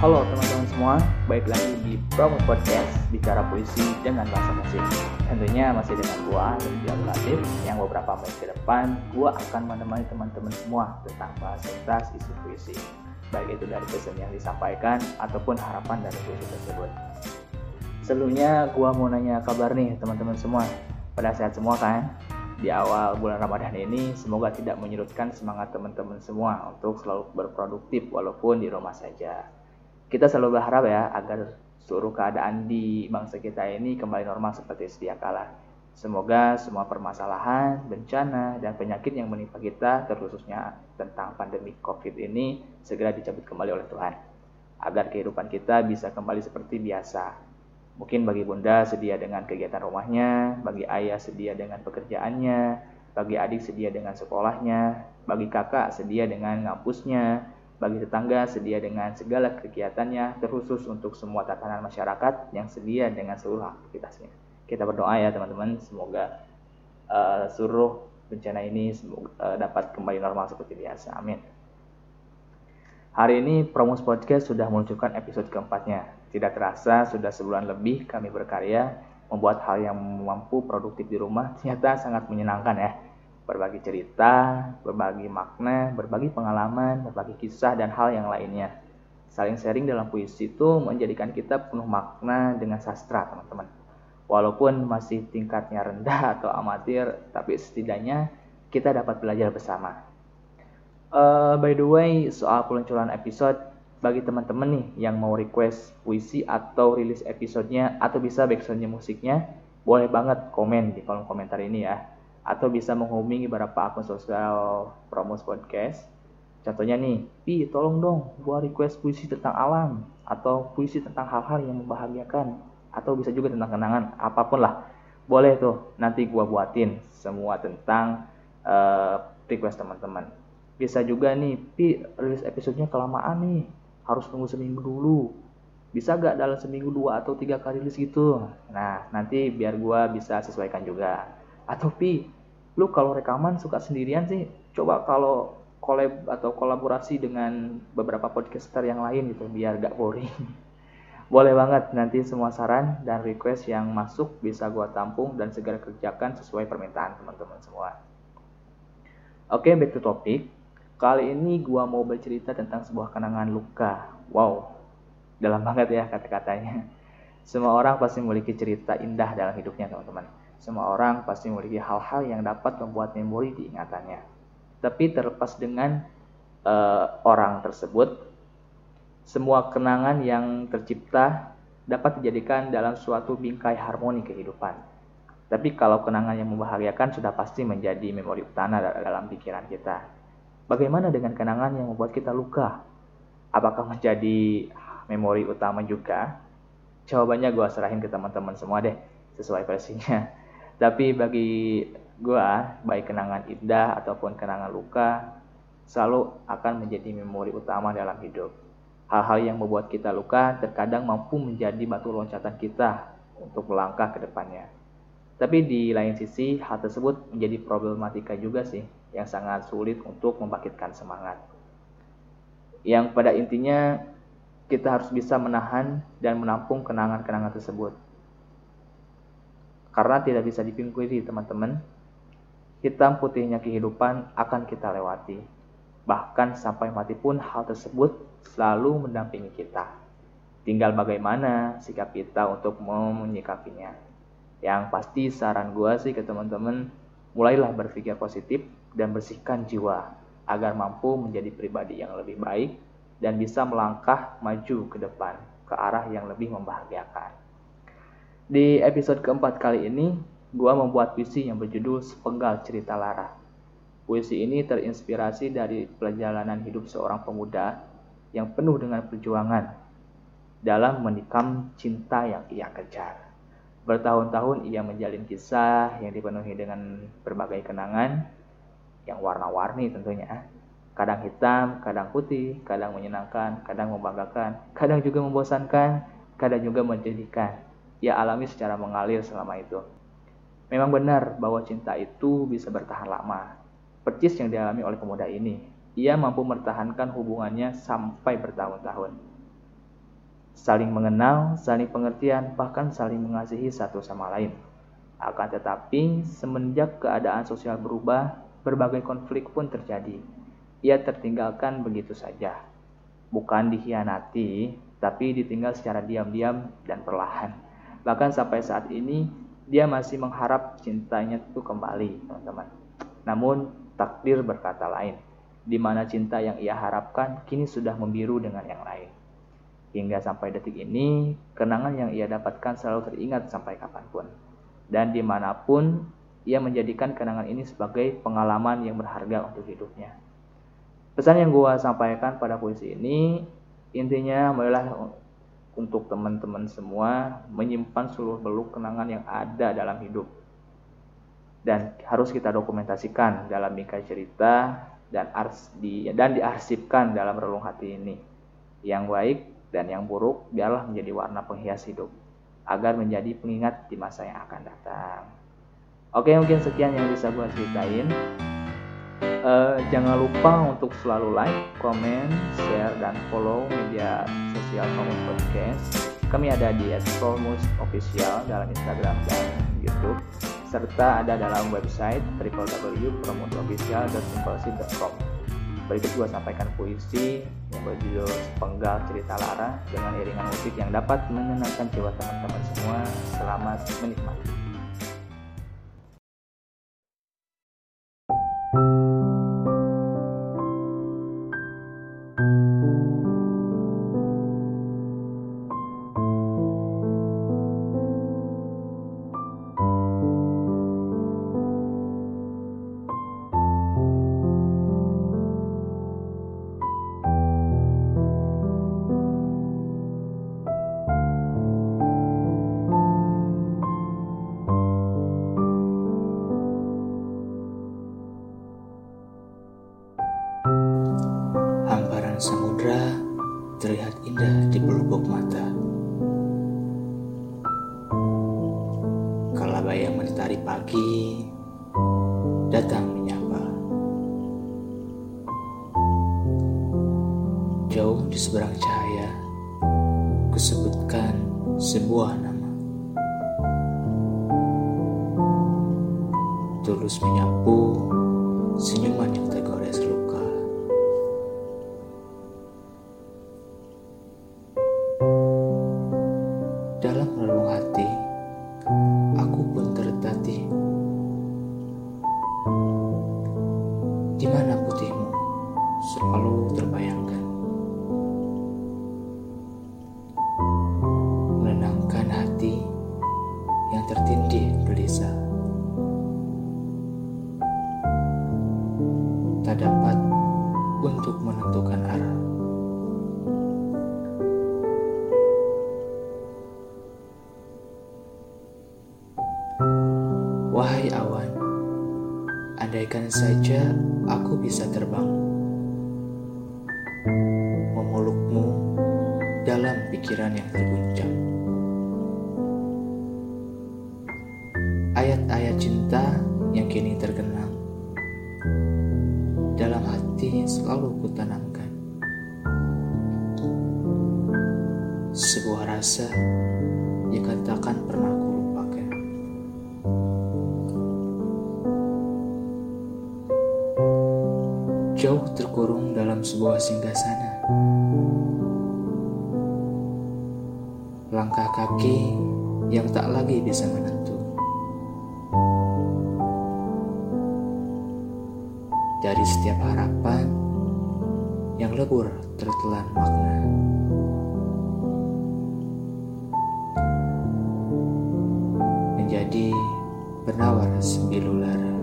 Halo teman-teman semua, baik lagi di Promo Podcast Bicara Puisi dengan Bahasa Musik. Tentunya masih dengan gua, Lutfi Latif Yang beberapa menit ke depan, gua akan menemani teman-teman semua tentang bahas tentang isu puisi. Baik itu dari pesan yang disampaikan ataupun harapan dari puisi tersebut. Sebelumnya gua mau nanya kabar nih teman-teman semua. Pada sehat semua kan? di awal bulan Ramadan ini semoga tidak menyurutkan semangat teman-teman semua untuk selalu berproduktif walaupun di rumah saja. Kita selalu berharap ya agar seluruh keadaan di bangsa kita ini kembali normal seperti sedia kala. Semoga semua permasalahan, bencana, dan penyakit yang menimpa kita, terkhususnya tentang pandemi COVID ini, segera dicabut kembali oleh Tuhan. Agar kehidupan kita bisa kembali seperti biasa, Mungkin bagi bunda sedia dengan kegiatan rumahnya, bagi ayah sedia dengan pekerjaannya, bagi adik sedia dengan sekolahnya, bagi kakak sedia dengan ngampusnya, bagi tetangga sedia dengan segala kegiatannya, terkhusus untuk semua tatanan masyarakat yang sedia dengan seluruh aktivitasnya. Kita berdoa ya teman-teman, semoga uh, seluruh bencana ini semoga, uh, dapat kembali normal seperti biasa. Amin. Hari ini Promos Podcast sudah meluncurkan episode keempatnya. Tidak terasa sudah sebulan lebih kami berkarya, membuat hal yang mampu produktif di rumah ternyata sangat menyenangkan ya. Berbagi cerita, berbagi makna, berbagi pengalaman, berbagi kisah dan hal yang lainnya. Saling sharing dalam puisi itu menjadikan kita penuh makna dengan sastra teman-teman. Walaupun masih tingkatnya rendah atau amatir, tapi setidaknya kita dapat belajar bersama Uh, by the way, soal peluncuran episode, bagi teman-teman nih yang mau request puisi atau rilis episodenya atau bisa backsoundnya musiknya, boleh banget komen di kolom komentar ini ya. Atau bisa menghubungi beberapa akun sosial promos podcast. Contohnya nih, Pi tolong dong buat request puisi tentang alam atau puisi tentang hal-hal yang membahagiakan atau bisa juga tentang kenangan apa pun lah. Boleh tuh nanti gua buatin semua tentang uh, request teman-teman bisa juga nih pi rilis episodenya kelamaan nih harus tunggu seminggu dulu bisa gak dalam seminggu dua atau tiga kali rilis gitu nah nanti biar gua bisa sesuaikan juga atau pi lu kalau rekaman suka sendirian sih coba kalau collab atau kolaborasi dengan beberapa podcaster yang lain gitu biar gak boring boleh banget nanti semua saran dan request yang masuk bisa gua tampung dan segera kerjakan sesuai permintaan teman-teman semua oke okay, back to topic Kali ini gua mau bercerita tentang sebuah kenangan luka. Wow, dalam banget ya kata-katanya. Semua orang pasti memiliki cerita indah dalam hidupnya, teman-teman. Semua orang pasti memiliki hal-hal yang dapat membuat memori di ingatannya. Tapi terlepas dengan uh, orang tersebut, semua kenangan yang tercipta dapat dijadikan dalam suatu bingkai harmoni kehidupan. Tapi kalau kenangan yang membahagiakan sudah pasti menjadi memori utama dalam pikiran kita. Bagaimana dengan kenangan yang membuat kita luka? Apakah menjadi memori utama juga? Jawabannya gue serahin ke teman-teman semua deh, sesuai versinya. Tapi bagi gue, baik kenangan indah ataupun kenangan luka, selalu akan menjadi memori utama dalam hidup. Hal-hal yang membuat kita luka terkadang mampu menjadi batu loncatan kita untuk melangkah ke depannya. Tapi di lain sisi, hal tersebut menjadi problematika juga sih, yang sangat sulit untuk membangkitkan semangat. Yang pada intinya kita harus bisa menahan dan menampung kenangan-kenangan tersebut. Karena tidak bisa dipungkiri teman-teman, hitam putihnya kehidupan akan kita lewati. Bahkan sampai mati pun hal tersebut selalu mendampingi kita. Tinggal bagaimana sikap kita untuk menyikapinya. Yang pasti saran gue sih ke teman-teman, mulailah berpikir positif dan bersihkan jiwa agar mampu menjadi pribadi yang lebih baik dan bisa melangkah maju ke depan ke arah yang lebih membahagiakan. Di episode keempat kali ini, gua membuat puisi yang berjudul Sepenggal Cerita Lara. Puisi ini terinspirasi dari perjalanan hidup seorang pemuda yang penuh dengan perjuangan dalam menikam cinta yang ia kejar. Bertahun-tahun ia menjalin kisah yang dipenuhi dengan berbagai kenangan yang warna-warni tentunya. Kadang hitam, kadang putih, kadang menyenangkan, kadang membanggakan, kadang juga membosankan, kadang juga menjadikan. Ia alami secara mengalir selama itu. Memang benar bahwa cinta itu bisa bertahan lama. Percis yang dialami oleh pemuda ini. Ia mampu mempertahankan hubungannya sampai bertahun-tahun. saling mengenal, saling pengertian, bahkan saling mengasihi satu sama lain. Akan tetapi, semenjak keadaan sosial berubah, berbagai konflik pun terjadi. Ia tertinggalkan begitu saja. Bukan dikhianati, tapi ditinggal secara diam-diam dan perlahan. Bahkan sampai saat ini, dia masih mengharap cintanya itu kembali, teman-teman. Namun, takdir berkata lain, di mana cinta yang ia harapkan kini sudah membiru dengan yang lain. Hingga sampai detik ini, kenangan yang ia dapatkan selalu teringat sampai kapan pun. Dan di mana pun, ia menjadikan kenangan ini sebagai pengalaman yang berharga untuk hidupnya. Pesan yang gue sampaikan pada puisi ini, intinya adalah untuk teman-teman semua menyimpan seluruh beluk kenangan yang ada dalam hidup. Dan harus kita dokumentasikan dalam bingkai cerita dan ars di dan diarsipkan dalam relung hati ini. Yang baik dan yang buruk biarlah menjadi warna penghias hidup agar menjadi pengingat di masa yang akan datang. Oke, mungkin sekian yang bisa gue ceritain. Uh, jangan lupa untuk selalu like, comment, share, dan follow media sosial Promus Podcast. Kami ada di Promus Official dalam Instagram dan YouTube, serta ada dalam website www.promusofficial.simpleseed.com. Berikut gue sampaikan puisi yang berjudul Penggal Cerita Lara dengan iringan musik yang dapat menenangkan jiwa teman-teman semua. Selamat menikmati. Sebuah nama. Tulus menyapu Wahai awan, andaikan saja aku bisa terbang, memelukmu dalam pikiran yang terguncang. Ayat-ayat cinta yang kini terkenang dalam hati selalu kutanamkan. Sebuah rasa yang katakan pernah Jauh terkurung dalam sebuah singgasana. Langkah kaki yang tak lagi bisa menentu. Dari setiap harapan yang lebur tertelan makna. Menjadi penawar sembilu lara.